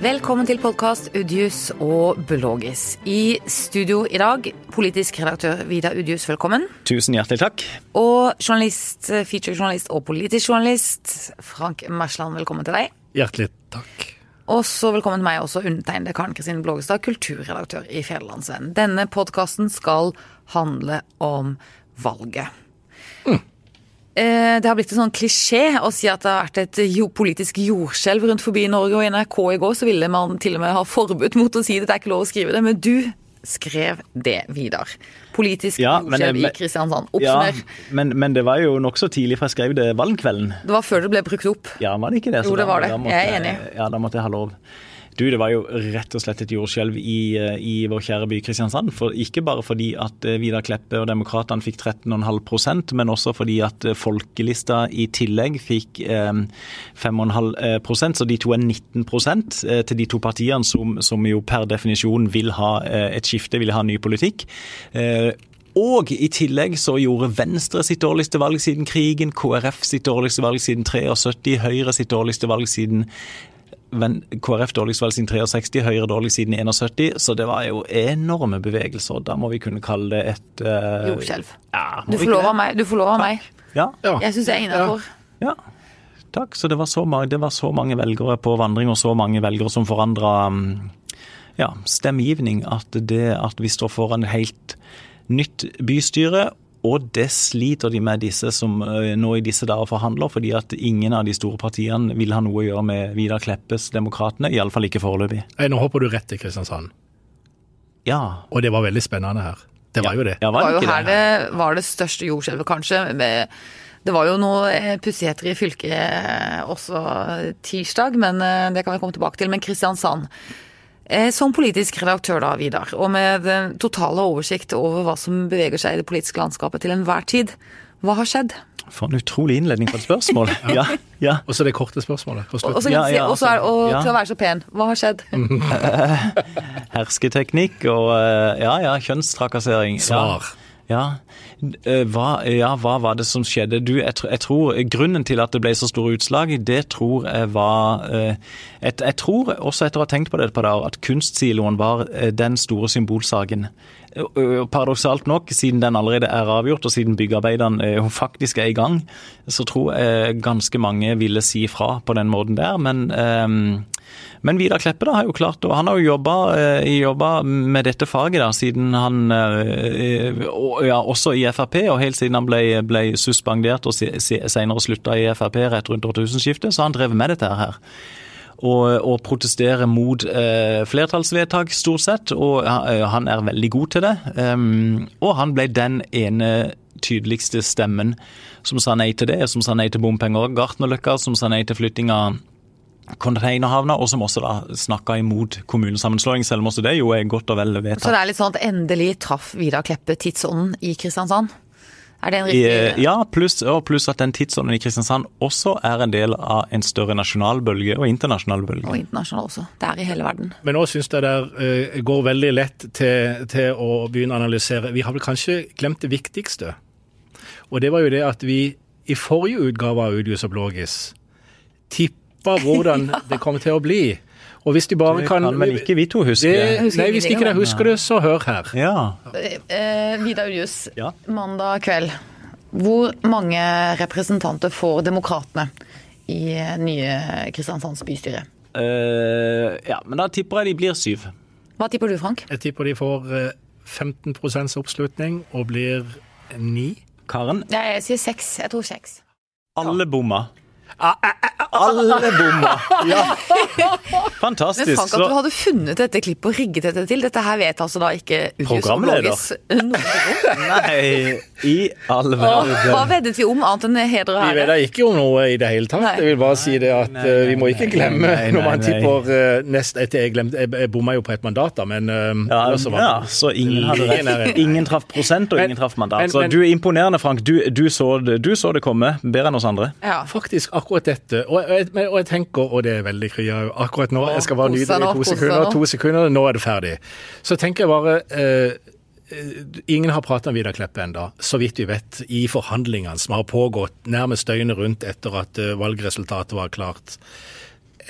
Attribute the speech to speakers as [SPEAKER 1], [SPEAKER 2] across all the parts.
[SPEAKER 1] Velkommen til podkast Udjus og Blågis. I studio i dag, politisk redaktør Vidar Udjus, velkommen.
[SPEAKER 2] Tusen hjertelig takk.
[SPEAKER 1] Og journalist, featurejournalist og politisk journalist Frank Mersland, velkommen til deg.
[SPEAKER 3] Hjertelig takk.
[SPEAKER 1] Og så velkommen til meg også, undertegnede Karen Kristin Blågestad, kulturredaktør i Fjellandsvennen. Denne podkasten skal handle om valget.
[SPEAKER 3] Mm.
[SPEAKER 1] Eh, Det har blitt en sånn klisjé å si at det har vært et politisk jordskjelv rundt forbi Norge, og i NRK i går så ville man til og med ha forbud mot å si det, det er ikke lov å skrive det, men du skrev det, Vidar. Politisk
[SPEAKER 2] Ja,
[SPEAKER 1] jordskjelv i
[SPEAKER 2] Kristiansand.
[SPEAKER 1] Kristiansand.
[SPEAKER 2] Ja, men, men det var jo nokså tidlig, for jeg skrev det valgkvelden.
[SPEAKER 1] Det var før det ble brukt opp.
[SPEAKER 2] Ja, var det ikke det?
[SPEAKER 1] Jo, det var det.
[SPEAKER 2] da måtte
[SPEAKER 1] Jeg er enig.
[SPEAKER 2] Ja, da måtte jeg ha lov. Du, det var jo rett og slett et jordskjelv i, eh, i vår kjære by Kristiansand. For, ikke bare fordi at eh, Vidar Kleppe og Demokratene fikk 13,5% men også fordi at eh, Folkelista i tillegg fikk eh, 5,5% så de to er 19 eh, til de to partiene som, som jo per definisjon vil ha et skifte, vil ha ny politikk. Eh, og i tillegg så gjorde Venstre sitt dårligste valg siden krigen, KrF sitt dårligste valg siden 73, Høyre sitt dårligste valg siden KrF dårligst vel siden 63, Høyre dårligst siden 71, så det var jo enorme bevegelser. Da må vi kunne kalle det et uh,
[SPEAKER 1] Jordskjelv.
[SPEAKER 2] Ja,
[SPEAKER 1] Du får lov av meg. Du får lov av meg.
[SPEAKER 2] Ja,
[SPEAKER 3] Ja.
[SPEAKER 1] Jeg syns jeg er innafor.
[SPEAKER 2] ja. Takk. Så det var så, mange, det var så mange velgere på vandring, og så mange velgere som forandra ja, stemmegivning, at det at vi står foran helt nytt bystyre, og det sliter de med disse som eh, nå i disse dager forhandler, fordi at ingen av de store partiene vil ha noe å gjøre med Vidar Kleppes Demokratene, iallfall ikke foreløpig.
[SPEAKER 3] Nå hopper du rett til Kristiansand,
[SPEAKER 2] Ja.
[SPEAKER 3] og det var veldig spennende her. Det var jo det.
[SPEAKER 2] Ja,
[SPEAKER 1] Det
[SPEAKER 2] var
[SPEAKER 1] var jo her
[SPEAKER 2] det?
[SPEAKER 1] det var det største jordskjelvet, kanskje. med- Det var jo noe eh, pussigheter i fylket eh, også tirsdag, men det kan vi komme tilbake til. Men Kristiansand. Eh, Som politisk redaktør da, Vidar, og med den totale oversikt over hva som beveger seg i det politiske landskapet til enhver tid, hva har skjedd?
[SPEAKER 2] For en utrolig innledning på et spørsmål. Ja, ja.
[SPEAKER 3] Og så det korte spørsmålet på
[SPEAKER 1] Og,
[SPEAKER 3] slutten.
[SPEAKER 1] og, så,
[SPEAKER 2] Ja, ja,
[SPEAKER 1] og, er, og
[SPEAKER 2] altså,
[SPEAKER 1] til å være så pen, hva har skjedd?
[SPEAKER 2] Hersketeknikk og eh, ja, ja, kjønnstrakassering. Ja.
[SPEAKER 3] Svar.
[SPEAKER 2] Ja. Eh, Hva, ja, hva var det som skjedde? Du, jeg, jeg tror Grunnen til at det ble så store utslag, det tror jeg var eh, et, Jeg tror, også etter å ha tenkt på det et par dager, at kunstsiloen var eh, den store symbolsaken. Eh, eh, Paradoksalt nok, siden den allerede er avgjort, og siden byggearbeidene eh, faktisk er i gang, så tror jeg ganske mange ville si fra på den måten der. Men eh, men Vidar Kleppe da har jo klart, og han har jo jobba, eh, med dette faget da, siden han eh, ja, Også i Frp, og helt siden han ble, ble suspendert og se- se- senere slutta i Frp rett rundt årtusenskiftet, så har han drevet med dette her. Og, og protestere mot eh, flertallsvedtak, stort sett. Og eh, han er veldig god til det. Um, og han ble den ene tydeligste stemmen som sa nei til det, som sa nei til bompenger, Gartnerløkka, som sa nei til flytting av containerhavna, og som også da snakka imot kommunesammenslåing, selv om også det jo er godt og vel
[SPEAKER 1] Så det er litt sånn at endelig traff Vidar Kleppe tidsånden i Kristiansand? Er det en riktig
[SPEAKER 2] ja, pluss og pluss at den tidsånden i Kristiansand også er en del av en større nasjonal bølge og internasjonal bølge.
[SPEAKER 1] Og internasjonal også. Det er i hele verden.
[SPEAKER 3] Men nå syns jeg det eh, går veldig lett til, til å begynne å analysere. Vi har vel kanskje glemt det viktigste. Og det var jo det at vi i forrige utgave av Udius og Blågis tippa hvordan det kom til å bli. Og hvis de bare
[SPEAKER 2] Det
[SPEAKER 3] kan,
[SPEAKER 2] kan Men ikke vi to husker
[SPEAKER 3] det,
[SPEAKER 1] husker
[SPEAKER 3] Nei, hvis ikke dere husker det, så hør her.
[SPEAKER 2] Ja.
[SPEAKER 1] Eh, Vidar Ulius,
[SPEAKER 2] Ja.
[SPEAKER 1] mandag kveld. Hvor mange representanter får Demokratene i eh, nye Kristiansands bystyre?
[SPEAKER 2] Uh, ja, men da tipper jeg de blir syv.
[SPEAKER 1] Hva tipper du, Frank?
[SPEAKER 3] Jeg tipper de får eh, 15% oppslutning og blir ni.
[SPEAKER 2] Karen,
[SPEAKER 1] Nei, jeg sier seks. Jeg tror seks.
[SPEAKER 2] alle bomma. Alle bomma! Ja.
[SPEAKER 1] Men
[SPEAKER 2] Fantastisk.
[SPEAKER 1] Frank, at du hadde funnet dette klippet og rigget dette til. Dette her vet altså da ikke
[SPEAKER 2] Programleder.
[SPEAKER 1] Noe.
[SPEAKER 2] Nei, i all
[SPEAKER 1] verden. Hva veddet vi om, annet enn heder og
[SPEAKER 3] Vi vedda ikke om noe i det hele tatt.
[SPEAKER 1] Nei.
[SPEAKER 3] Jeg vil bare si det at
[SPEAKER 2] Nei,
[SPEAKER 3] nei, vi må ikke
[SPEAKER 2] nei,
[SPEAKER 3] glemme
[SPEAKER 2] nei, nei,
[SPEAKER 3] når man tipper eh, nest etter Jeg, glemte, jeg, jeg bomma jo på et mandat, da, men eh,
[SPEAKER 2] Ja,
[SPEAKER 3] så
[SPEAKER 2] ja, så ingen hadde rett. Ingen traff prosent, og ingen traff mandat.
[SPEAKER 3] men-
[SPEAKER 2] Så du er imponerende, Frank. Du, du, så, det, du så det komme bedre enn oss andre.
[SPEAKER 1] Ja.
[SPEAKER 3] faktisk akkurat dette. Og, jeg- og jeg tenker, og det er veldig krya akkurat nå, jeg skal bare nyte det i to sekunder, to sekunder, nå er det ferdig. Så tenker jeg bare eh, eh, Ingen har pratet om Vidar Kleppe enda, så vidt vi vet, i forhandlingene som har pågått nærmest døgnet rundt etter at eh, valgresultatet var klart.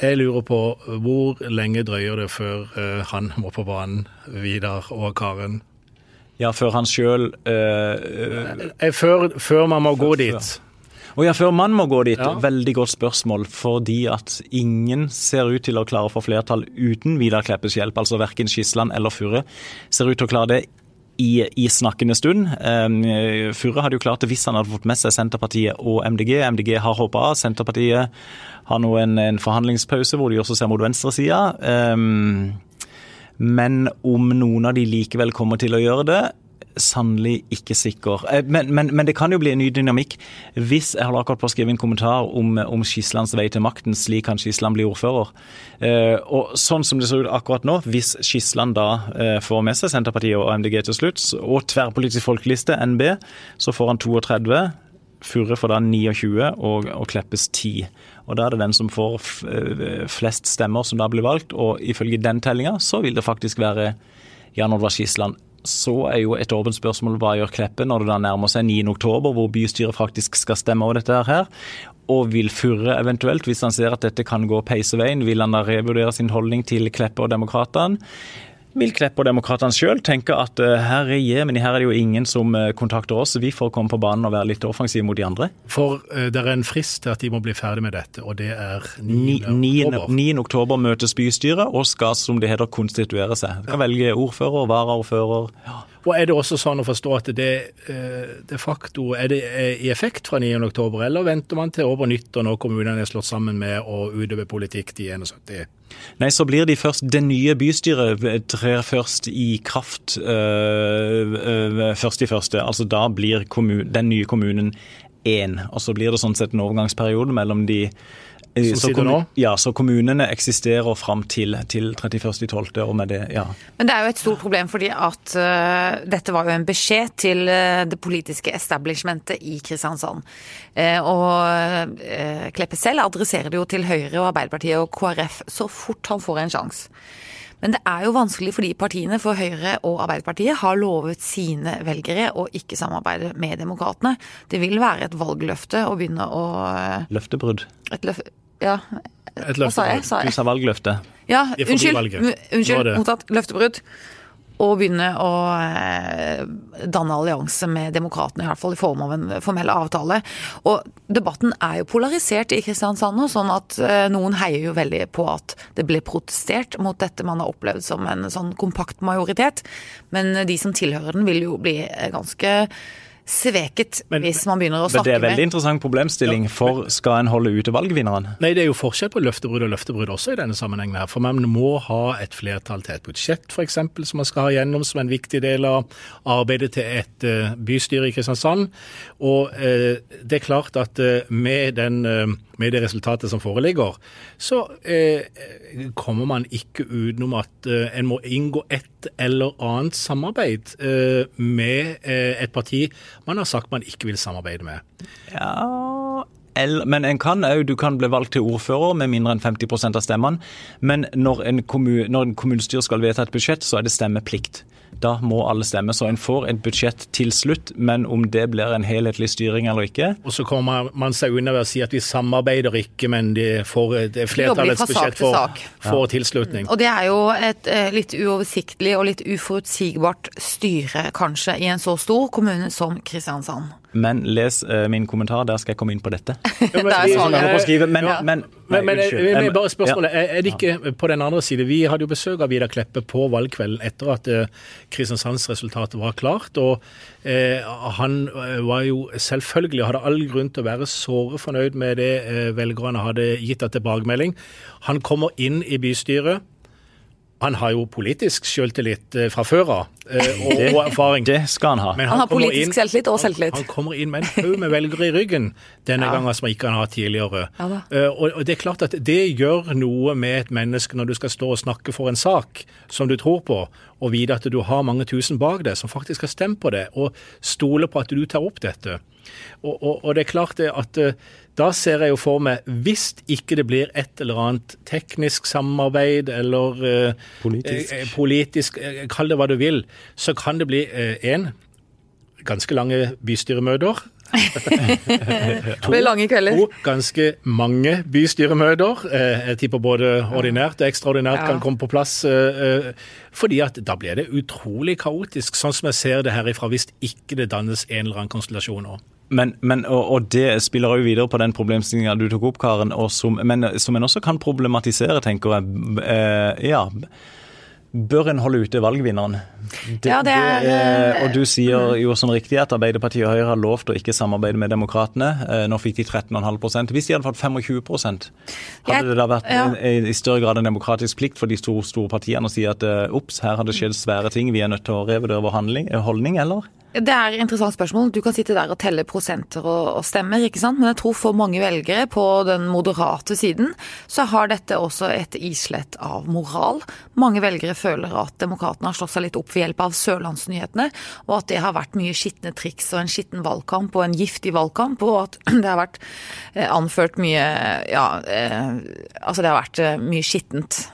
[SPEAKER 3] Jeg lurer på hvor lenge drøyer det før uh, han må på banen, Vidar og Karen?
[SPEAKER 2] Ja, før han sjøl uh,
[SPEAKER 3] uh, før, før, man må gå dit.
[SPEAKER 2] Og ja, før man må gå dit. Ja. Veldig godt spørsmål. Fordi at ingen ser ut til å klare å få flertall uten Vidar Kleppes hjelp. Altså verken Skisland eller Furre ser ut til å klare det i, i snakkende stund. Um, Furre hadde jo klart det hvis han hadde fått med seg Senterpartiet og MDG. MDG har hoppa av. Senterpartiet har nå en, en, forhandlingspause hvor de også ser mot venstresida. Um, men om noen av de likevel kommer til å gjøre det, sannelig ikke sikker. Eh, men, men, men, det kan jo bli en ny dynamikk hvis Jeg holder akkurat på å skrive en kommentar om, om Skislands vei til makten. Slik kan Skisland bli ordfører. Eh, og sånn som det ser ut akkurat nå, hvis Skisland da eh, får med seg Senterpartiet og MDG til slutt, og tverrpolitisk folkeliste, NB, så får han 32. Furre får da 29 og, og Kleppes 10. Og Da er det den som får flest stemmer som da blir valgt, og ifølge den tellinga så vil det faktisk være Jan Oddvar Skisland så er jo et åpent spørsmål hva gjør Kleppe når det da nærmer seg 9.10, hvor bystyret faktisk skal stemme over dette her. Og vil Furre eventuelt, hvis han ser at dette kan gå peiseveien, vil han da revurdere sin holdning til Kleppe og Demokratene? Vil Klepp og demokratene sjøl tenke at herre her, er, men her er det jo ingen som uh, kontakter oss, vi får komme på banen og være litt offensive mot de andre?
[SPEAKER 3] For uh, det er en frist til at de må bli ferdig med dette, og det er 9. 9. oktober.
[SPEAKER 2] 9. oktober møtes bystyret og skal, som det heter, konstituere seg. De kan velge ordfører, varaordfører. Ja.
[SPEAKER 3] Og Er det også sånn å forstå at det de facto er det i effekt fra 9. oktober, eller venter man til over nyttår når kommunene er slått sammen med å utøve politikk de 71?
[SPEAKER 2] Nei, så blir de først Det nye bystyret trer først i kraft øh, øh, først i første. Altså da blir kommun, den nye kommunen én. Og så blir det sånn sett en overgangsperiode mellom de
[SPEAKER 3] som så sitter nå?
[SPEAKER 2] Ja, så kommunene eksisterer fram til, til 31.12. og med det, ja.
[SPEAKER 1] Men det er jo et stort problem fordi at uh, dette var jo en beskjed til uh, det politiske establishmentet i Kristiansand. Uh, og Kleppe selv adresserer det jo til Høyre og Arbeiderpartiet og KrF så fort han får en sjanse. Men det er jo vanskelig fordi partiene for Høyre og Arbeiderpartiet har lovet sine velgere å ikke samarbeide med Demokratene. Det vil være et valgløfte å begynne å
[SPEAKER 2] Løftebrudd.
[SPEAKER 1] Et løfte ja. Hva sa jeg? Sa
[SPEAKER 2] jeg? Du sa valgløfte.
[SPEAKER 1] Ja, unnskyld. Unnskyld. Mottatt. Løftebrudd. Og begynne å eh, danne allianse med demokratene, i hvert fall i form av en formell avtale. Og debatten er jo polarisert i Kristiansand nå, sånn at eh, noen heier jo veldig på at det ble protestert mot dette man har opplevd som en sånn kompakt majoritet. Men de som tilhører den, vil jo bli ganske sveket men, hvis man begynner å snakke
[SPEAKER 2] med Det er en veldig interessant problemstilling, for skal en holde ute valgvinneren?
[SPEAKER 3] Nei, det er jo forskjell på løftebrudd og løftebrudd også i denne sammenhengen. her, For man må ha et flertall til et budsjett f.eks. som man skal ha gjennom som en viktig del av arbeidet til et uh, bystyre i Kristiansand. Og uh, det er klart at uh, med, den, med, det resultatet som foreligger, så kommer man ikke utenom at en må inngå et eller annet samarbeid med et parti man har sagt man ikke vil samarbeide med.
[SPEAKER 2] Ja, men en kan òg, du kan bli valgt til ordfører med mindre enn 50% av stemmene. Men når en, kommun, når en kommunestyre skal vedta et budsjett, så er det stemmeplikt. Da må alle stemme. Så en får et budsjett til slutt, men om det blir en helhetlig styring eller ikke
[SPEAKER 3] Og så kommer man seg unna ved å si at vi samarbeider ikke, men de får flertallets budsjett for, for ja. tilslutning.
[SPEAKER 1] Og det er jo et eh, litt uoversiktlig og litt uforutsigbart styre, kanskje, i en så stor kommune som Kristiansand.
[SPEAKER 2] Men les uh, min kommentar, der skal jeg komme inn på dette.
[SPEAKER 1] Ja, men, det er
[SPEAKER 3] skrive, men, ja. men, men, men, men bare spørsmålet, er, er det ikke på den andre side Vi hadde jo besøk av Vidar Kleppe på valgkvelden etter at uh, Kristiansandsresultatet var klart. og uh, Han var jo selvfølgelig hadde all grunn til å være såre fornøyd med det velgerne hadde gitt av tilbakemelding. Han kommer inn i bystyret. Han har jo politisk selvtillit eh, fra før av, eh, og, og, erfaring.
[SPEAKER 2] Det skal han ha.
[SPEAKER 1] Han, han, har politisk selvtillit og selvtillit.
[SPEAKER 3] Han, han, kommer inn med en haug med velgere i ryggen denne ja. gangen som ikke han har hatt tidligere. Ja, uh, og, og, det er klart at det gjør noe med et menneske når du skal stå og snakke for en sak som du tror på, og vite at du har mange tusen bak deg som faktisk har stemt på det, og stole på at du tar opp dette. Og, og, og, det er klart det at da ser jeg jo for meg, hvis ikke det blir et eller annet teknisk samarbeid eller eh,
[SPEAKER 2] politisk,
[SPEAKER 3] eh, politisk kall det hva du vil, så kan det bli én ganske lange bystyremøter
[SPEAKER 1] to, lange kvelder.
[SPEAKER 3] To ganske mange bystyremøter. Eh, Jeg tipper både ordinært og ekstraordinært
[SPEAKER 1] Ja.
[SPEAKER 3] kan komme på plass. eh, eh, Fordi at da blir det utrolig kaotisk, sånn som jeg ser det herifra, hvis ikke det dannes en eller annen konstellasjon nå.
[SPEAKER 2] Men, men, og, og det spiller jo videre på den problemstillinga du tok opp, Karen, som, men som en også kan problematisere, tenker jeg. Eh, ja. Bør en holde ute valgvinneren?
[SPEAKER 1] Ja, det er,
[SPEAKER 2] eh, Og du sier jo som riktig at Arbeiderpartiet og Høyre har lovt å ikke samarbeide med Demokratene. Eh, Nå fikk de 13,5 Hvis de hadde fått 25 hadde
[SPEAKER 1] Jeg-
[SPEAKER 2] det da vært
[SPEAKER 1] ja.
[SPEAKER 2] en- i større grad en demokratisk plikt for de store, store partiene å si at eh, ops, her har det skjedd svære ting, vi er nødt til å revurdere vår handling, eh, holdning, eller?
[SPEAKER 1] Det er et interessant spørsmål. Du kan sitte der og telle prosenter og, og stemmer, ikke sant. Men jeg tror for mange velgere på den moderate siden, så har dette også et islett av moral. Mange velgere føler at demokratene har slått seg litt opp ved hjelp av Sørlandsnyhetene, og at det har vært mye skitne triks og en skitten valgkamp og en giftig valgkamp, og at det har vært eh, anført mye Ja, eh, altså det har vært eh, mye skittent.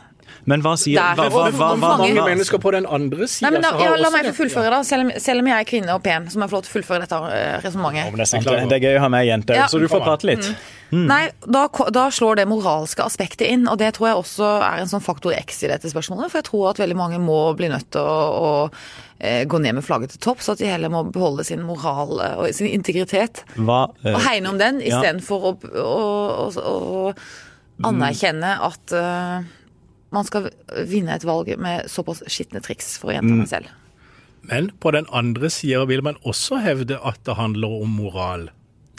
[SPEAKER 2] Men hva sier
[SPEAKER 1] Der-
[SPEAKER 2] hva, hva, hva, hva,
[SPEAKER 1] mange
[SPEAKER 3] mennesker på den andre sida
[SPEAKER 1] men ja, La meg få fullføre, da. Selv om, selv om jeg er kvinne og pen, så må jeg få lov til å fullføre dette uh, resonnementet.
[SPEAKER 2] det, det, det er gøy å ha med ei jente,
[SPEAKER 1] Ja.
[SPEAKER 2] så du får prate litt.
[SPEAKER 1] Nei, da, da slår det moralske aspektet inn, og det tror jeg også er en sånn faktor X i dette spørsmålet. For jeg tror at veldig mange må bli nødt til å, å eh, gå ned med flagget til topp, så at de heller må beholde sin moral eh, og sin integritet.
[SPEAKER 2] Hva, øh,
[SPEAKER 1] Og hegne om den,
[SPEAKER 2] ja.
[SPEAKER 1] istedenfor å, å, å, å anerkjenne at eh, man skal vinne et valg med såpass skitne triks, for gjenta meg selv.
[SPEAKER 3] Men på den andre sida vil man også hevde at det handler om moral.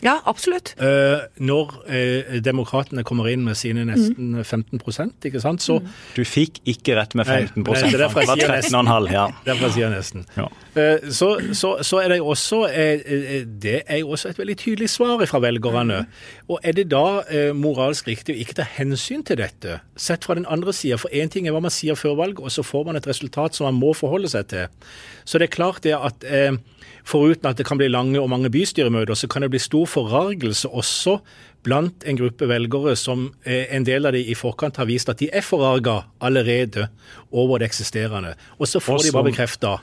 [SPEAKER 1] Ja, absolutt.
[SPEAKER 3] Uh, når uh, demokratene kommer inn med sine nesten
[SPEAKER 1] Mm.
[SPEAKER 3] 15% ikke sant, så
[SPEAKER 2] Du fikk ikke rett med 15
[SPEAKER 3] nei, det er derfor jeg
[SPEAKER 2] Det var
[SPEAKER 3] sier nesten.
[SPEAKER 2] ja.
[SPEAKER 3] Derfor sier nesten.
[SPEAKER 2] Ja.
[SPEAKER 3] Uh, Så, så, så er det jo også eh, Det er jo også et veldig tydelig svar fra velgerne. Og er det da moralsk riktig å ikke ta hensyn til dette, sett fra den andre sida? For én ting er hva man sier før valg, og så får man et resultat som man må forholde seg til. Så det er klart det at foruten at det kan bli lange og mange bystyremøter, så kan det bli stor forargelse også blant en gruppe velgere som eh, en del av de i forkant har vist at de er forarga allerede over det eksisterende. Og så får
[SPEAKER 2] også,
[SPEAKER 3] de bare bekrefta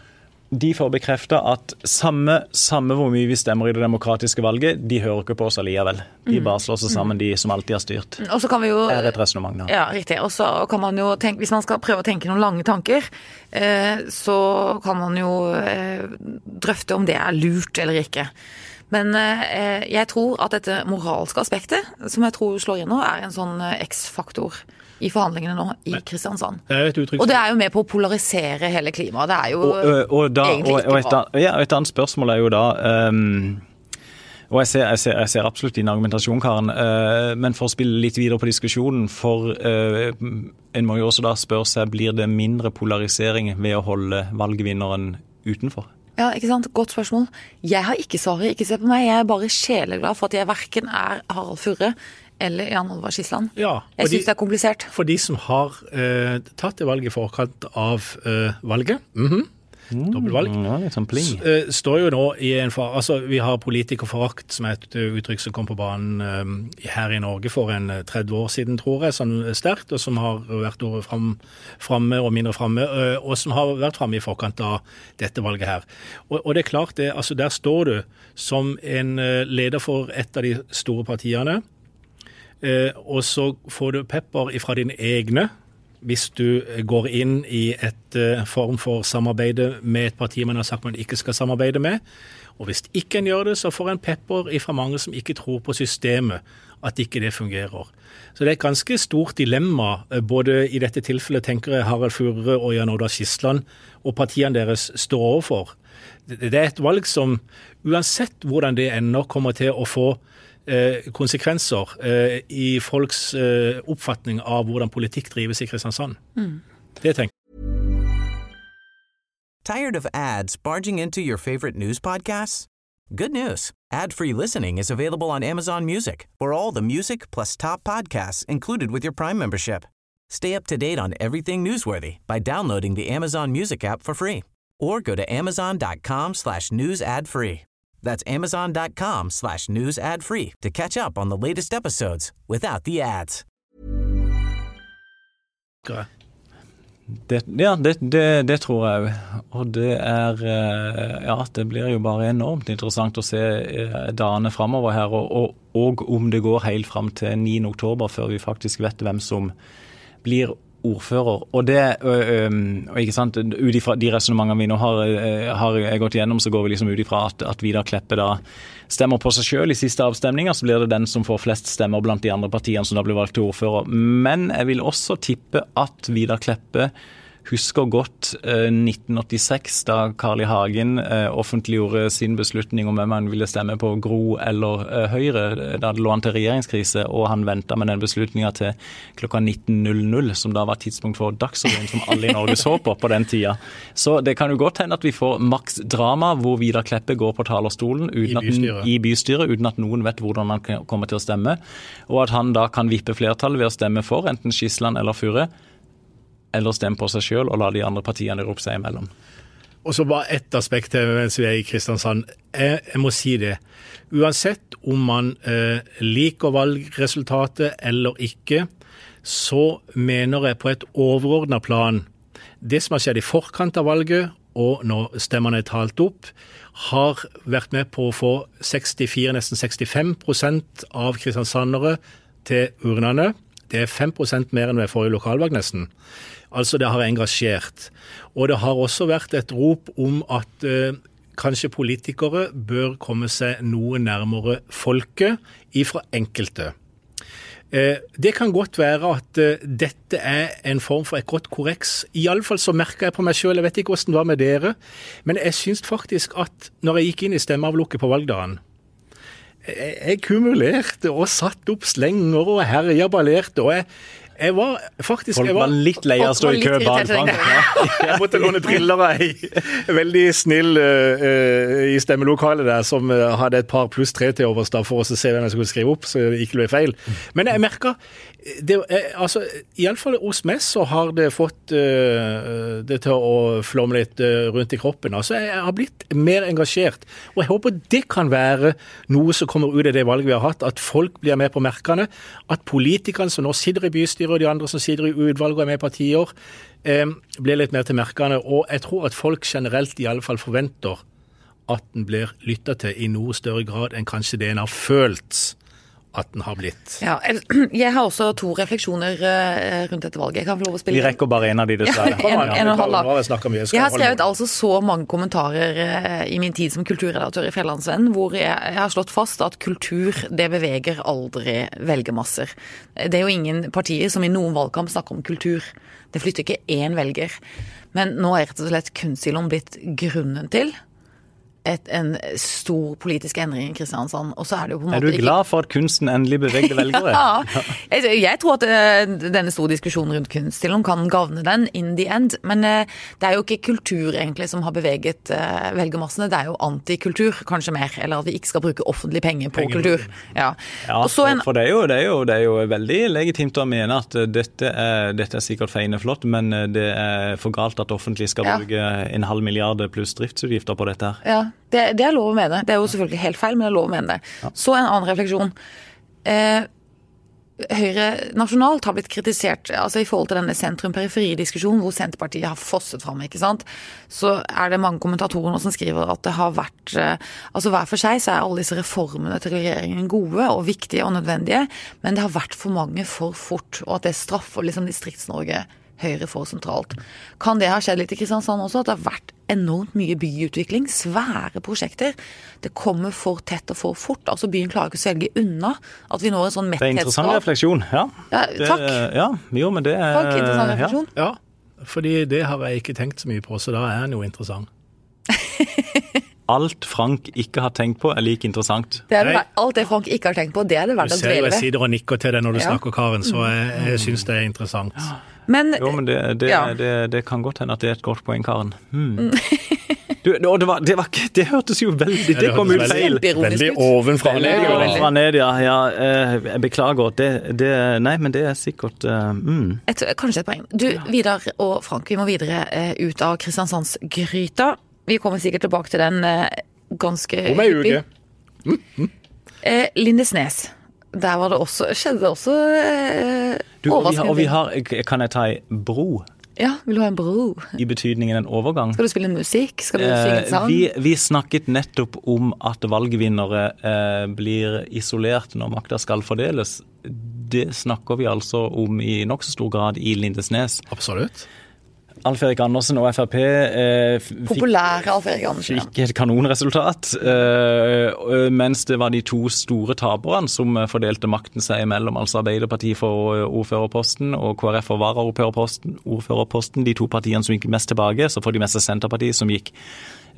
[SPEAKER 2] De får bekrefta at samme, samme hvor mye vi stemmer i det demokratiske valget, de hører ikke på oss allikevel. De bare slår seg sammen, de som alltid har styrt.
[SPEAKER 1] Og så kan vi jo
[SPEAKER 2] Det er et resonnement, da.
[SPEAKER 1] Ja, riktig. Og så kan man jo tenke, hvis man skal prøve å tenke noen lange tanker, eh, så kan man jo eh, drøfte om det er lurt eller ikke. Men eh, jeg tror at dette moralske aspektet, som jeg tror slår nå, er en sånn eh, X-faktor i forhandlingene nå i Kristiansand.
[SPEAKER 3] Det er
[SPEAKER 1] Og det er jo med på å polarisere hele klimaet. Det er jo
[SPEAKER 2] Og, og, da,
[SPEAKER 1] egentlig ikke
[SPEAKER 2] og, et,
[SPEAKER 1] bra.
[SPEAKER 2] ja, og et annet spørsmål er jo da um og jeg ser, jeg, ser, jeg ser absolutt din argumentasjon, Karen. eh, men for å spille litt videre på diskusjonen for eh, En må jo også da spørre seg blir det mindre polarisering ved å holde valgvinneren utenfor.
[SPEAKER 1] Ja, ikke sant? Godt spørsmål. Jeg har ikke svaret, ikke se på meg. Jeg er bare sjeleglad for at jeg verken er Harald Furre eller Jan Olvar Skisland.
[SPEAKER 3] Ja,
[SPEAKER 1] Jeg
[SPEAKER 3] syns de-
[SPEAKER 1] det er komplisert.
[SPEAKER 3] For de som har eh, tatt det valget i forkant av eh, valget, mhm, dobbeltvalg,
[SPEAKER 2] Ja, pling.
[SPEAKER 3] eh, står jo nå i en far... Altså, vi har politikerforakt, som er et eh, uttrykk som kom på banen eh, her i Norge for en eh, 30 år siden, tror jeg, sånn sterkt, og som har vært over fram, framme og mindre framme, og som har vært framme i forkant av dette valget her. Og, og det er klart, det, altså der står du som en leder for et av de store partiene, Eh, og så får du pepper ifra dine egne hvis du går inn i et eh, form for samarbeid med et parti man har sagt man ikke skal samarbeide med. Og hvis ikke en gjør det, så får en pepper ifra mange som ikke tror på systemet, at ikke det fungerer. Så det er et ganske stort dilemma, eh, både i dette tilfellet tenker jeg Harald Furre og Jan Oda Skisland og partiene deres står overfor. Det er et valg som uansett hvordan det ender, kommer til å få konsekvenser eh, i folks eh, oppfatning av hvordan politikk drives i Kristiansand. Det tenker jeg.
[SPEAKER 4] Tired of ads barging into your favorite news podcasts? Good news. Ad-free listening is available on Amazon Music for all the music plus top podcasts included with your Prime membership. Stay up to date on everything newsworthy by downloading the Amazon Music app for free or go to amazon.com slash news ad free. That's amazon.com slash news ad free to catch up on the latest episodes without the ads.
[SPEAKER 2] Det, ja, det, det, det tror jeg òg. Og det er eh, Ja, det blir jo bare enormt interessant å se eh, dagene framover her. Og, og, og, om det går helt fram til 9.10 før vi faktisk vet hvem som blir ordfører. Og det, og ikke sant, ut ifra de resonnementene vi nå har, har gått gjennom, så går vi liksom ut ifra at, at Vidar Kleppe da stemmer på seg sjøl i siste avstemninger, så blir det den som får flest stemmer blant de andre partiene som da blir valgt til ordfører. Men jeg vil også tippe at Vidar Kleppe husker godt 1986, eh, da Carl I. Hagen eh, offentliggjorde sin beslutning om hvem han ville stemme på, Gro eller eh, Høyre. Da det lå an til regjeringskrise, og han venta med den beslutninga til klokka 19.00, som da var tidspunkt for Dagsrevyen, som alle i Norge så på på den tida. Så det kan jo godt hende at vi får maks drama hvor Vidar Kleppe går på talerstolen uten I, bystyret. At, i bystyret uten at noen vet hvordan han kommer til å stemme, og at han da kan vippe flertallet ved å stemme for enten Skisland eller Furre eller stemme på seg sjøl og la de andre partiene rope seg imellom.
[SPEAKER 3] Og så bare ett aspekt til mens vi er i Kristiansand. Jeg, jeg må si det. Uansett om man eh, liker valgresultatet eller ikke, så mener jeg på et overordna plan Det som har skjedd i forkant av valget, og når stemmene er talt opp, har vært med på å få 64, nesten 65% av kristiansandere til urnene. Det er 5% mer enn ved forrige lokalvalg, nesten. Altså det har engasjert. Og det har også vært et rop om at eh, kanskje politikere bør komme seg noe nærmere folket ifra enkelte. Eh, det kan godt være at eh, dette er en form for et godt korreks. Iallfall så merka jeg på meg sjøl, jeg vet ikke hvordan det var med dere, men jeg syns faktisk at når jeg gikk inn i stemmeavlukket på valgdagen jeg kumulerte og satte opp slenger og herja ballerte. og jeg jeg var faktisk
[SPEAKER 2] Folk var, litt lei av å stå i kø bak Frank.
[SPEAKER 3] Jeg måtte låne briller av ei veldig snill uh, i stemmelokalet der, som uh, hadde et par pluss tre til overs for å se hvem jeg skulle skrive opp, så det ikke ble feil. Men jeg merka det, altså, Iallfall hos meg så har det fått uh, det til å flomme litt uh, rundt i kroppen. Altså, Jeg har blitt mer engasjert. Og jeg håper det kan være noe som kommer ut av det valget vi har hatt. At folk blir med på merkene. At politikerne som nå sitter i bystyret og de andre som sitter i utvalget og er med i partier, um, blir litt mer til merkene. Og jeg tror at folk generelt i alle fall forventer at den blir lytta til i noe større grad enn kanskje det en har følt at den har blitt.
[SPEAKER 1] Ja, jeg har også to refleksjoner eh, rundt dette valget. Jeg kan få lov å spille
[SPEAKER 2] Vi rekker bare én av de, dessverre.
[SPEAKER 1] Ja, en, en, en,
[SPEAKER 3] jeg,
[SPEAKER 1] jeg har skrevet altså så mange kommentarer eh, i min tid som kulturredaktør i Fjellandsvennen, hvor jeg, jeg, har slått fast at kultur det beveger aldri velgermasser. Det er jo ingen partier som i noen valgkamp snakker om kultur. Det flytter ikke én velger. Men nå er rett og slett kunstsiloen blitt grunnen til et, en stor politisk endring i Kristiansand. Og så er det jo på en
[SPEAKER 2] måte
[SPEAKER 1] Er du
[SPEAKER 2] glad for at kunsten endelig bevegde velgere?
[SPEAKER 1] ja. Jeg, jeg, tror at uh, denne store diskusjonen rundt kunststilen kan gavne den in the end. Men uh, det er jo ikke kultur egentlig som har beveget uh, velgermassene, det er jo antikultur, kanskje mer. Eller at vi ikke skal bruke offentlige penger på kultur. Ja,
[SPEAKER 2] ja en... for det er, jo, det, er jo, det er, jo, veldig legitimt å mene at dette er, dette er sikkert feiende flott, men det er for galt at offentlig skal ja. bruke en halv milliard pluss driftsutgifter på dette.
[SPEAKER 1] her. Ja, det, det, er lov å mene. Det er jo selvfølgelig helt feil, men det er lov å mene det. Ja. Så en annen refleksjon. Eh, Høyre nasjonalt har blitt kritisert altså i forhold til denne sentrum-periferi-diskusjonen hvor Senterpartiet har fosset fram. ikke sant? Så er det mange kommentatorer nå som skriver at det har vært eh, altså Hver for seg så er alle disse reformene til regjeringen gode og viktige og nødvendige, men det har vært for mange for fort, og at det straffer liksom Distrikts-Norge Høyre for sentralt. Kan det ha skjedd litt i Kristiansand også? At det har vært enormt mye byutvikling? Svære prosjekter. Det kommer for tett og for fort. Altså Byen klarer ikke å svelge unna at vi når en sånn metthetsgrad.
[SPEAKER 2] Det er interessant refleksjon. Ja.
[SPEAKER 1] ja takk.
[SPEAKER 2] Det, ja, jo, men det er
[SPEAKER 1] Takk, interessant refleksjon.
[SPEAKER 3] Ja. ja, fordi det har jeg ikke tenkt så mye på, så da er den jo interessant.
[SPEAKER 2] alt Frank ikke har tenkt på, er like interessant.
[SPEAKER 1] Det det, alt det Frank ikke har tenkt på, det er det verdt å dvele
[SPEAKER 3] ved. Du ser jo jeg sider og nikker til deg når du ja. snakker, Karen, så jeg, jeg syns det er interessant. Ja.
[SPEAKER 2] Men, jo, men det, det, ja. det, kan godt hende at det er et godt poeng, Karen. Hmm. Du, det, var, det, var, det, hørtes jo veldig Det kom ut feil.
[SPEAKER 3] Veldig ovenfra og ned.
[SPEAKER 2] Ovenfra ned, ja. ja eh, jeg beklager. Det, nei, men det er sikkert uh, mm.
[SPEAKER 1] et, Kanskje et poeng. Du, Vidar og Frank, vi må videre uh, ut av Kristiansandsgryta. Vi kommer sikkert tilbake til den uh, ganske
[SPEAKER 3] Om ei uke. Mm,
[SPEAKER 1] mm. Lindesnes. Der var det også, skjedde det også
[SPEAKER 2] du, og vi har, og vi har, Kan jeg ta ei bro?
[SPEAKER 1] Ja, vil du ha en bro?
[SPEAKER 2] I betydningen en overgang.
[SPEAKER 1] Skal du spille musikk? Skal du synge en
[SPEAKER 2] Eh,
[SPEAKER 1] sang?
[SPEAKER 2] vi, vi snakket nettopp om at valgvinnere eh, blir isolert når makta skal fordeles. Det snakker vi altså om i nokså stor grad i Lindesnes.
[SPEAKER 3] Absolutt.
[SPEAKER 2] Alf Erik Andersen og Frp eh, fikk
[SPEAKER 1] Populære Alf Erik Andersen.
[SPEAKER 2] Fikk et kanonresultat. eh, mens det var de to store taperne som fordelte makten seg imellom. Altså Arbeiderpartiet for ordførerposten og KrF for varaordførerposten. ordførerposten, De to partiene som gikk mest tilbake. Så får de med seg Senterpartiet, som gikk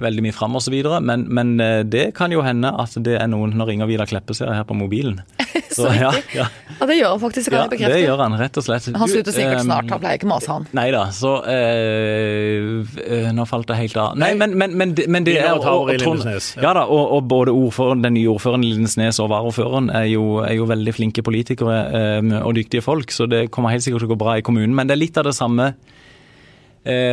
[SPEAKER 2] veldig mye fram osv. Men, men eh, det kan jo hende at det er noen når ringer Vidar Kleppe, ser her på mobilen. Så, ja, ja,
[SPEAKER 1] Ja, det gjør han faktisk, kan
[SPEAKER 2] ja,
[SPEAKER 1] jeg bekrefte.
[SPEAKER 2] det gjør han, rett og slett.
[SPEAKER 1] Han slutter sikkert
[SPEAKER 2] eh,
[SPEAKER 1] snart, han pleier ikke å mase han.
[SPEAKER 2] Nei da, så eh, eh, Nå falt det helt av. Nei, men, men, men, det- men det er
[SPEAKER 3] og
[SPEAKER 2] og- Trond-
[SPEAKER 3] ja.
[SPEAKER 2] Da, og, og både ordføren, den nye ordføreren i Lindesnes og varaordføreren er er jo veldig flinke politikere eh, og dyktige folk, så det kommer helt sikkert til å gå bra i kommunen. Men det er litt av det samme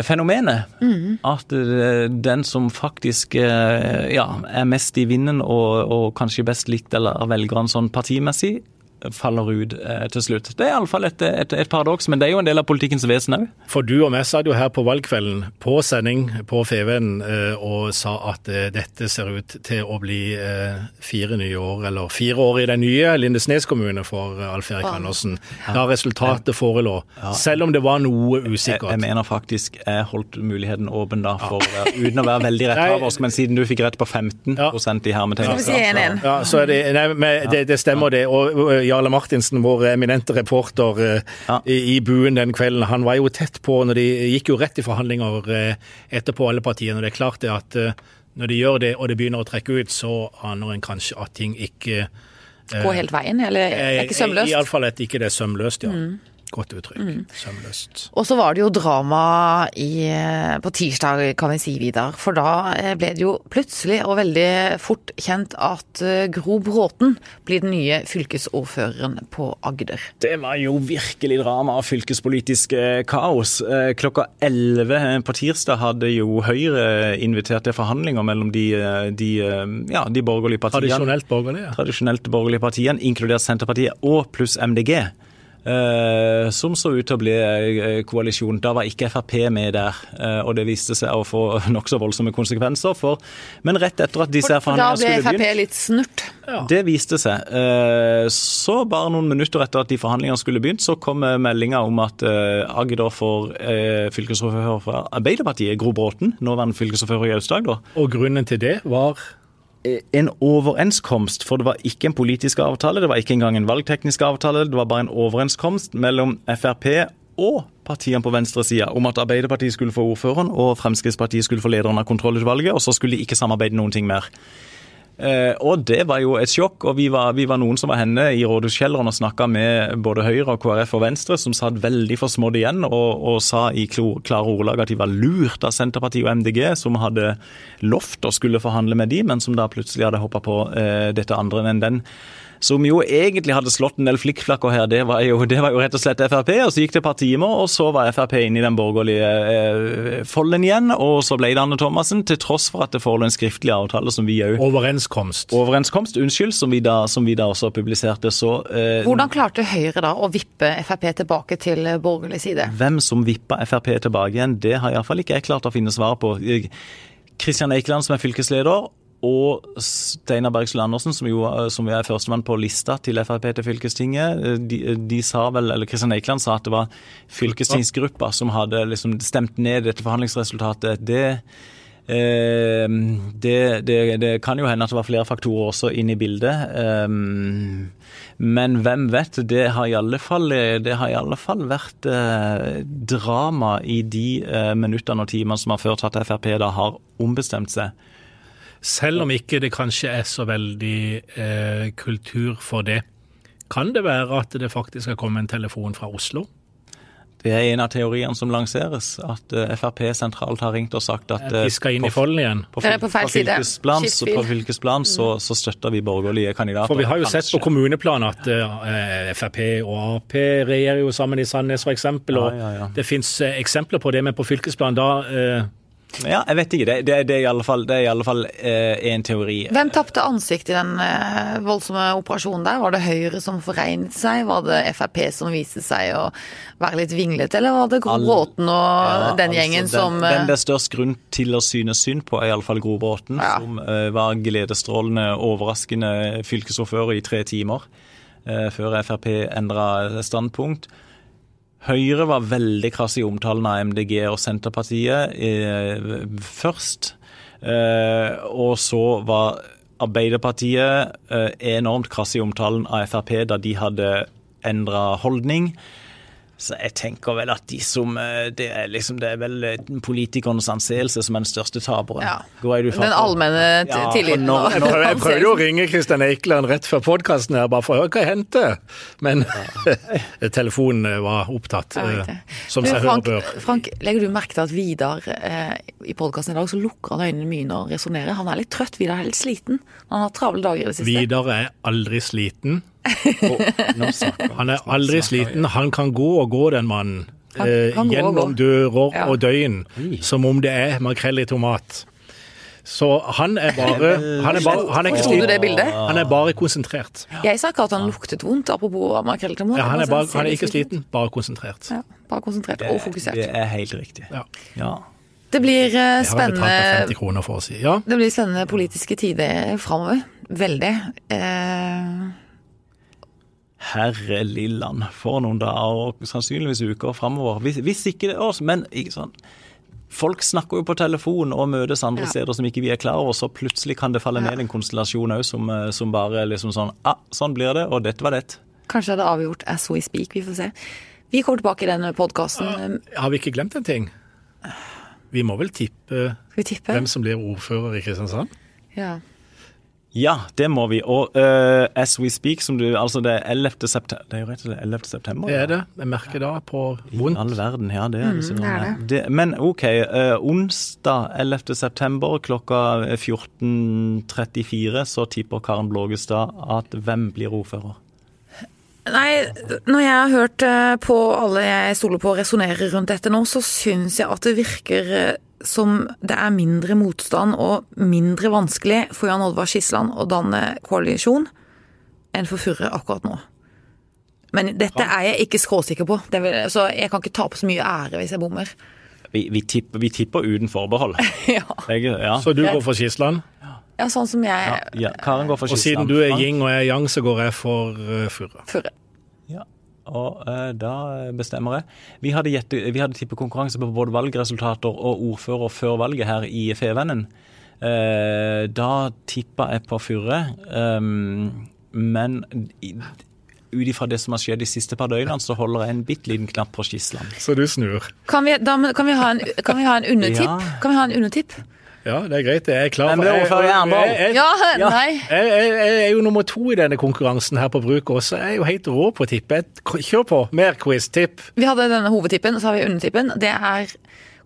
[SPEAKER 2] fenomenet.
[SPEAKER 1] Mm.
[SPEAKER 2] At eh, den som faktisk eh, ja, er mest i vinden og, og kanskje best likt eller av velgerne sånn partimessig, faller ut eh, til slutt. Det er iallfall et, et, et paradoks, men det er jo en del av politikkens vesen òg.
[SPEAKER 3] For du og meg satt jo her på valgkvelden på sending på FVN eh, og sa at eh, dette ser ut til å bli eh, fire nye år, eller fire år i den nye Lindesnes kommune for eh, Alf Erik Andersen, da resultatet forelå. Selv om det var noe
[SPEAKER 2] Jeg, jeg mener faktisk jeg holdt muligheten åpen da, for, eh, uten å være veldig retthaversk, men siden du fikk rett på 15
[SPEAKER 3] Ja.
[SPEAKER 2] i hermetegn.
[SPEAKER 1] Skal vi si 1-1?
[SPEAKER 3] Ja, så er det, nei, men det, det stemmer det. Og og Jarle Martinsen, vår eminente reporter eh,
[SPEAKER 2] Ja.
[SPEAKER 3] i, i buen den kvelden, han var jo tett på når de gikk jo rett i forhandlinger eh, etterpå, alle partiene. Og det er klart det at eh, når de gjør det og det begynner å trekke ut, så aner en kanskje at ting ikke
[SPEAKER 1] Går helt veien, eller er ikke sømløst?
[SPEAKER 3] Iallfall at ikke det er sømløst, ja. Godt uttrykk. Sømløst.
[SPEAKER 1] Og så var det jo drama i, på tirsdag, kan vi si, Vidar. For da eh, ble det jo plutselig og veldig fort kjent at eh, Gro Bråten blir den nye fylkesordføreren på Agder.
[SPEAKER 2] Det var jo virkelig drama og fyllespolitisk eh, kaos. Eh, Klokka 11 på tirsdag hadde jo Høyre invitert til forhandlinger mellom de, eh, de, eh, ja, de borgerlige partiene.
[SPEAKER 3] Tradisjonelt borgerlige.
[SPEAKER 2] Tradisjonelt borgerlige partiene, inkludert Senterpartiet og pluss MDG. Eh, som så ut til å bli eh, koalisjon. Da var ikke Frp med der, eh, og det viste seg å få nokså voldsomme konsekvenser. For, men rett etter at disse
[SPEAKER 1] forhandlingene skulle begynt
[SPEAKER 2] da
[SPEAKER 1] ble Frp litt snurt.
[SPEAKER 2] det viste seg. Så bare noen minutter etter at de forhandlingene skulle begynt, så kom meldinga om at Agder får fylkesordfører fra Arbeiderpartiet, Gro Bråten, nåværende fylkesordfører i Aust-Agder.
[SPEAKER 3] Og grunnen til det var
[SPEAKER 2] En overenskomst, for det var ikke en politisk avtale, det var ikke engang en valgteknisk avtale, det var bare en overenskomst mellom Frp og partiene på venstresida om at Arbeiderpartiet skulle få ordføreren og Fremskrittspartiet skulle få lederen av kontrollutvalget, og så skulle de ikke samarbeide noen ting mer. Eh, og det var jo et sjokk, og vi var, vi var noen som var henne i rådhuskjelleren og snakka med både Høyre og KrF og Venstre, som satt veldig forsmådd igjen og, og sa i klare ordelag at de var lurt av Senterpartiet og MDG, som hadde lovt å skulle forhandle med de, men som da plutselig hadde hoppa på eh, dette andre enn den som jo egentlig hadde slått en del flikkflakker her, det var, jo, det var jo rett og slett Frp. Og så gikk det et par timer, og så var Frp inne i den borgerlige eh, folden igjen. Og så ble det Anne Thomassen, til tross for at det forelå en skriftlig avtale som vi òg
[SPEAKER 3] overenskomst.
[SPEAKER 2] Overenskomst, unnskyld, som vi da, som vi da også publiserte. Så eh,
[SPEAKER 1] Hvordan klarte Høyre da å vippe Frp tilbake til borgerlig side?
[SPEAKER 2] hvem som vippa Frp tilbake igjen, det har iallfall ikke jeg klart å finne svar på. Kristian Eikeland som er fylkesleder, og Steinar Bergsel Andersen, som jo som er førstemann på lista til Frp til fylkestinget, de, de sa vel, eller Kristian Eikeland sa at det var fylkestingsgruppa som hadde liksom stemt ned dette forhandlingsresultatet. Det Eh, det, det, det kan jo hende at det var flere faktorer også inne i bildet. Eh, men hvem vet? Det har i alle fall, har i alle fall vært eh, drama i de eh, minuttene og timene som har ført til at Frp da har ombestemt seg.
[SPEAKER 3] Selv om ikke det kanskje er så veldig eh, kultur for det, kan det være at det faktisk har kommet en telefon fra Oslo?
[SPEAKER 2] Det er en av teoriene som lanseres, at eh, Frp sentralt har ringt og sagt at eh,
[SPEAKER 3] Vi skal inn i
[SPEAKER 2] på-
[SPEAKER 3] folden igjen.
[SPEAKER 2] på,
[SPEAKER 1] på feil
[SPEAKER 2] på
[SPEAKER 1] side.
[SPEAKER 2] fylkesplan, så, på fylkesplan så, så støtter vi borgerlige kandidater.
[SPEAKER 3] For vi har jo sett på kommuneplan at eh, Frp og Ap regjerer jo sammen i Sandnes f.eks. Og
[SPEAKER 2] Ja, ja, ja.
[SPEAKER 3] det fins eksempler på det, men på fylkesplan da eh,
[SPEAKER 2] Ja, jeg vet ikke. Det, det, det er i alle fall, det er i alle fall eh, en teori.
[SPEAKER 1] Hvem tapte ansikt i den eh, voldsomme operasjonen der? Var det Høyre som forregnet seg? Var det Frp som viste seg å være litt vinglete, eller var det Gro
[SPEAKER 2] All-
[SPEAKER 1] Bråten og
[SPEAKER 2] Ja,
[SPEAKER 1] den
[SPEAKER 2] altså,
[SPEAKER 1] gjengen
[SPEAKER 2] den,
[SPEAKER 1] som eh,
[SPEAKER 2] Den det er størst grunn til å synes synd på, er iallfall Gro Bråten,
[SPEAKER 1] Ja.
[SPEAKER 2] som eh, var gledesstrålende, overraskende fylkesordfører i tre timer eh, før Frp endra standpunkt. Høyre var veldig krass i omtalen av MDG og Senterpartiet eh, først. Eh, og så var Arbeiderpartiet eh, enormt krass i omtalen av Frp da de hadde endra holdning. Så jeg tenker vel at de som eh, Det er liksom det er vel eh, politikernes anseelse som er den største taperen.
[SPEAKER 1] Ja. Den allmenne
[SPEAKER 2] Ja,
[SPEAKER 1] tilliten.
[SPEAKER 2] Nå,
[SPEAKER 1] nå,
[SPEAKER 3] Jeg prøvde, jo å ringe Kristian Eikeland rett før podkasten her, bare for å høre hva jeg hendte. Men telefonen var opptatt,
[SPEAKER 1] Ja,
[SPEAKER 3] eh, som seg hør
[SPEAKER 1] Frank,
[SPEAKER 3] bør.
[SPEAKER 1] Frank, legger du merke til at Vidar eh, i podkasten i dag så lukker han øynene mye når han resonnerer? Han er litt trøtt, Vidar er litt sliten. Han har travle dager i det siste.
[SPEAKER 3] Vidar er aldri sliten.
[SPEAKER 2] Han.
[SPEAKER 3] Er aldri sliten. Han kan gå og gå, den mannen. Eh, gjennom dører
[SPEAKER 1] Ja.
[SPEAKER 3] og døgn, som om det er makrell i tomat. Så han er bare Han er, bare, han er ikke
[SPEAKER 1] Forsto du det
[SPEAKER 3] sliten. Han er bare konsentrert.
[SPEAKER 1] Jeg sa ikke at han luktet vondt, apropos makrell i tomat.
[SPEAKER 3] Ja, han, er
[SPEAKER 1] Altså,
[SPEAKER 3] bare, han er ikke
[SPEAKER 1] sliten
[SPEAKER 3] bare konsentrert.
[SPEAKER 1] Ja, bare konsentrert og fokusert.
[SPEAKER 2] Det er helt riktig.
[SPEAKER 3] Ja.
[SPEAKER 2] Ja.
[SPEAKER 1] Det blir eh,
[SPEAKER 3] Jeg har betalt
[SPEAKER 1] spennende
[SPEAKER 3] 50 kroner for å si ja.
[SPEAKER 1] Det blir spennende politiske tider framover. Veldig. Eh,
[SPEAKER 2] Herre lillan, for noen dager og sannsynligvis uker framover. Hvis, hvis ikke det er oss, men ikke sånn. Folk snakker jo på telefon og møtes andre
[SPEAKER 1] Ja.
[SPEAKER 2] steder som ikke vi er klar over, så plutselig kan det falle
[SPEAKER 1] Ja.
[SPEAKER 2] ned en konstellasjon òg som, eh, som bare liksom sånn ah, sånn blir det, og dette var det.
[SPEAKER 1] kanskje er det avgjort as we speak, vi får se. Vi kommer tilbake i denne podkasten.
[SPEAKER 3] Har vi ikke glemt en ting? Vi må vel tippe
[SPEAKER 1] vi tippe?
[SPEAKER 3] hvem som blir ordfører i Kristiansand?
[SPEAKER 1] Ja.
[SPEAKER 2] Ja, det må vi. Og uh, as we speak, som du Altså, det er 11. september. Det er jo rett og slett 11. september.
[SPEAKER 3] Det er det. Jeg merker da på vondt.
[SPEAKER 2] I All verden, ja. Det er det.
[SPEAKER 1] Mm, det er
[SPEAKER 2] det. Men OK. Uh, onsdag 11. september klokka 14.34 så tipper Karen Blågestad at hvem blir ordfører?
[SPEAKER 1] Nei, når jeg har hørt eh, på alle jeg stoler på resonnere rundt dette nå, så syns jeg at det virker eh, som det er mindre motstand og mindre vanskelig for Jan Oddvar Skisland å danne koalisjon enn for Furre akkurat nå. Men dette er jeg ikke skråsikker på, det vil, så jeg kan ikke ta på så mye ære hvis jeg bommer.
[SPEAKER 2] Vi, vi, tipper, vi tipper uten forbehold.
[SPEAKER 1] ja.
[SPEAKER 2] Jeg, ja.
[SPEAKER 3] Så du går for Skisland?
[SPEAKER 1] ja, sånn som jeg
[SPEAKER 2] Ja, ja, Karen går for
[SPEAKER 3] Og siden du er yin og jeg er yang, så går jeg for uh, Furre.
[SPEAKER 1] Furre.
[SPEAKER 2] Ja, og eh, da bestemmer jeg. Vi hadde, gjette, vi hadde tippekonkurranse på både valgresultater og ordfører før valget her i Fevennen. Eh, da tippa jeg på Furre, um, men ut ifra det som har skjedd de siste par døgnene, så holder jeg en bitte liten knapp på Skisland.
[SPEAKER 3] Så du snur.
[SPEAKER 1] Kan vi, da, kan vi ha en, kan vi ha en undertipp?
[SPEAKER 2] Ja.
[SPEAKER 1] Kan vi ha en undertipp?
[SPEAKER 3] Ja, det er greit. Jeg er klar
[SPEAKER 2] for
[SPEAKER 3] jeg, jeg, jeg, jeg, jeg er jo nummer to i denne konkurransen her på bruk også. Jeg er jo helt rå på å tippe. Kjør på. Mer quiz. Tipp.
[SPEAKER 1] Vi hadde denne hovedtippen, og så har vi undertippen. Det er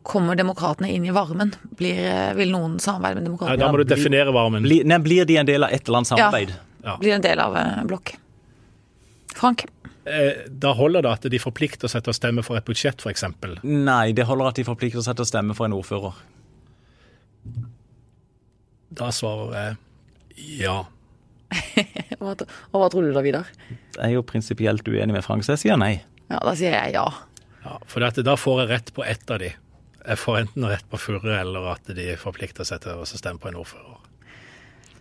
[SPEAKER 1] Kommer demokratene inn i varmen? Blir, eh, vil noen samarbeide med
[SPEAKER 3] Ja, da må du definere varmen.
[SPEAKER 2] Blir, nei, blir de en del av et eller annet samarbeid?
[SPEAKER 3] Ja.
[SPEAKER 1] Blir en del av eh, blokk? Frank?
[SPEAKER 3] Eh, Da holder det at de forplikter seg til å stemme for et budsjett, f.eks.
[SPEAKER 2] Nei, det holder at de forplikter seg til å stemme for en ordfører.
[SPEAKER 3] Da svarer jeg ja.
[SPEAKER 1] Og hva, og hva tror du da, Vidar?
[SPEAKER 2] Jeg er jo prinsipielt uenig med Frank, så jeg sier nei.
[SPEAKER 1] Ja, da sier jeg ja.
[SPEAKER 3] ja for dette, da får jeg rett på ett av de. Jeg får enten rett på Furre, eller at de forplikter seg til å stemme på en ordfører.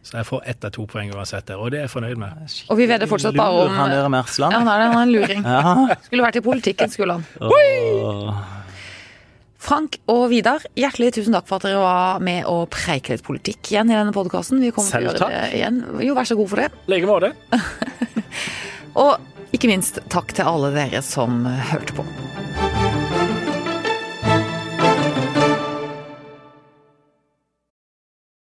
[SPEAKER 3] Så jeg får ett av to poeng uansett og det er jeg fornøyd med.
[SPEAKER 1] Og vi vedder fortsatt bare om
[SPEAKER 2] Han er
[SPEAKER 1] Ja,
[SPEAKER 2] Mersland.
[SPEAKER 1] han er, han er en luring.
[SPEAKER 2] Ja.
[SPEAKER 1] Skulle vært i politikken, skulle han.
[SPEAKER 2] Åh.
[SPEAKER 1] Frank og Vidar, hjertelig tusen takk for at dere var med og preike litt politikk igjen i denne podkasten.
[SPEAKER 2] Selv takk.
[SPEAKER 1] igjen. Jo, vær så god for det.
[SPEAKER 3] like måte.
[SPEAKER 1] Og ikke minst takk til alle dere som hørte på.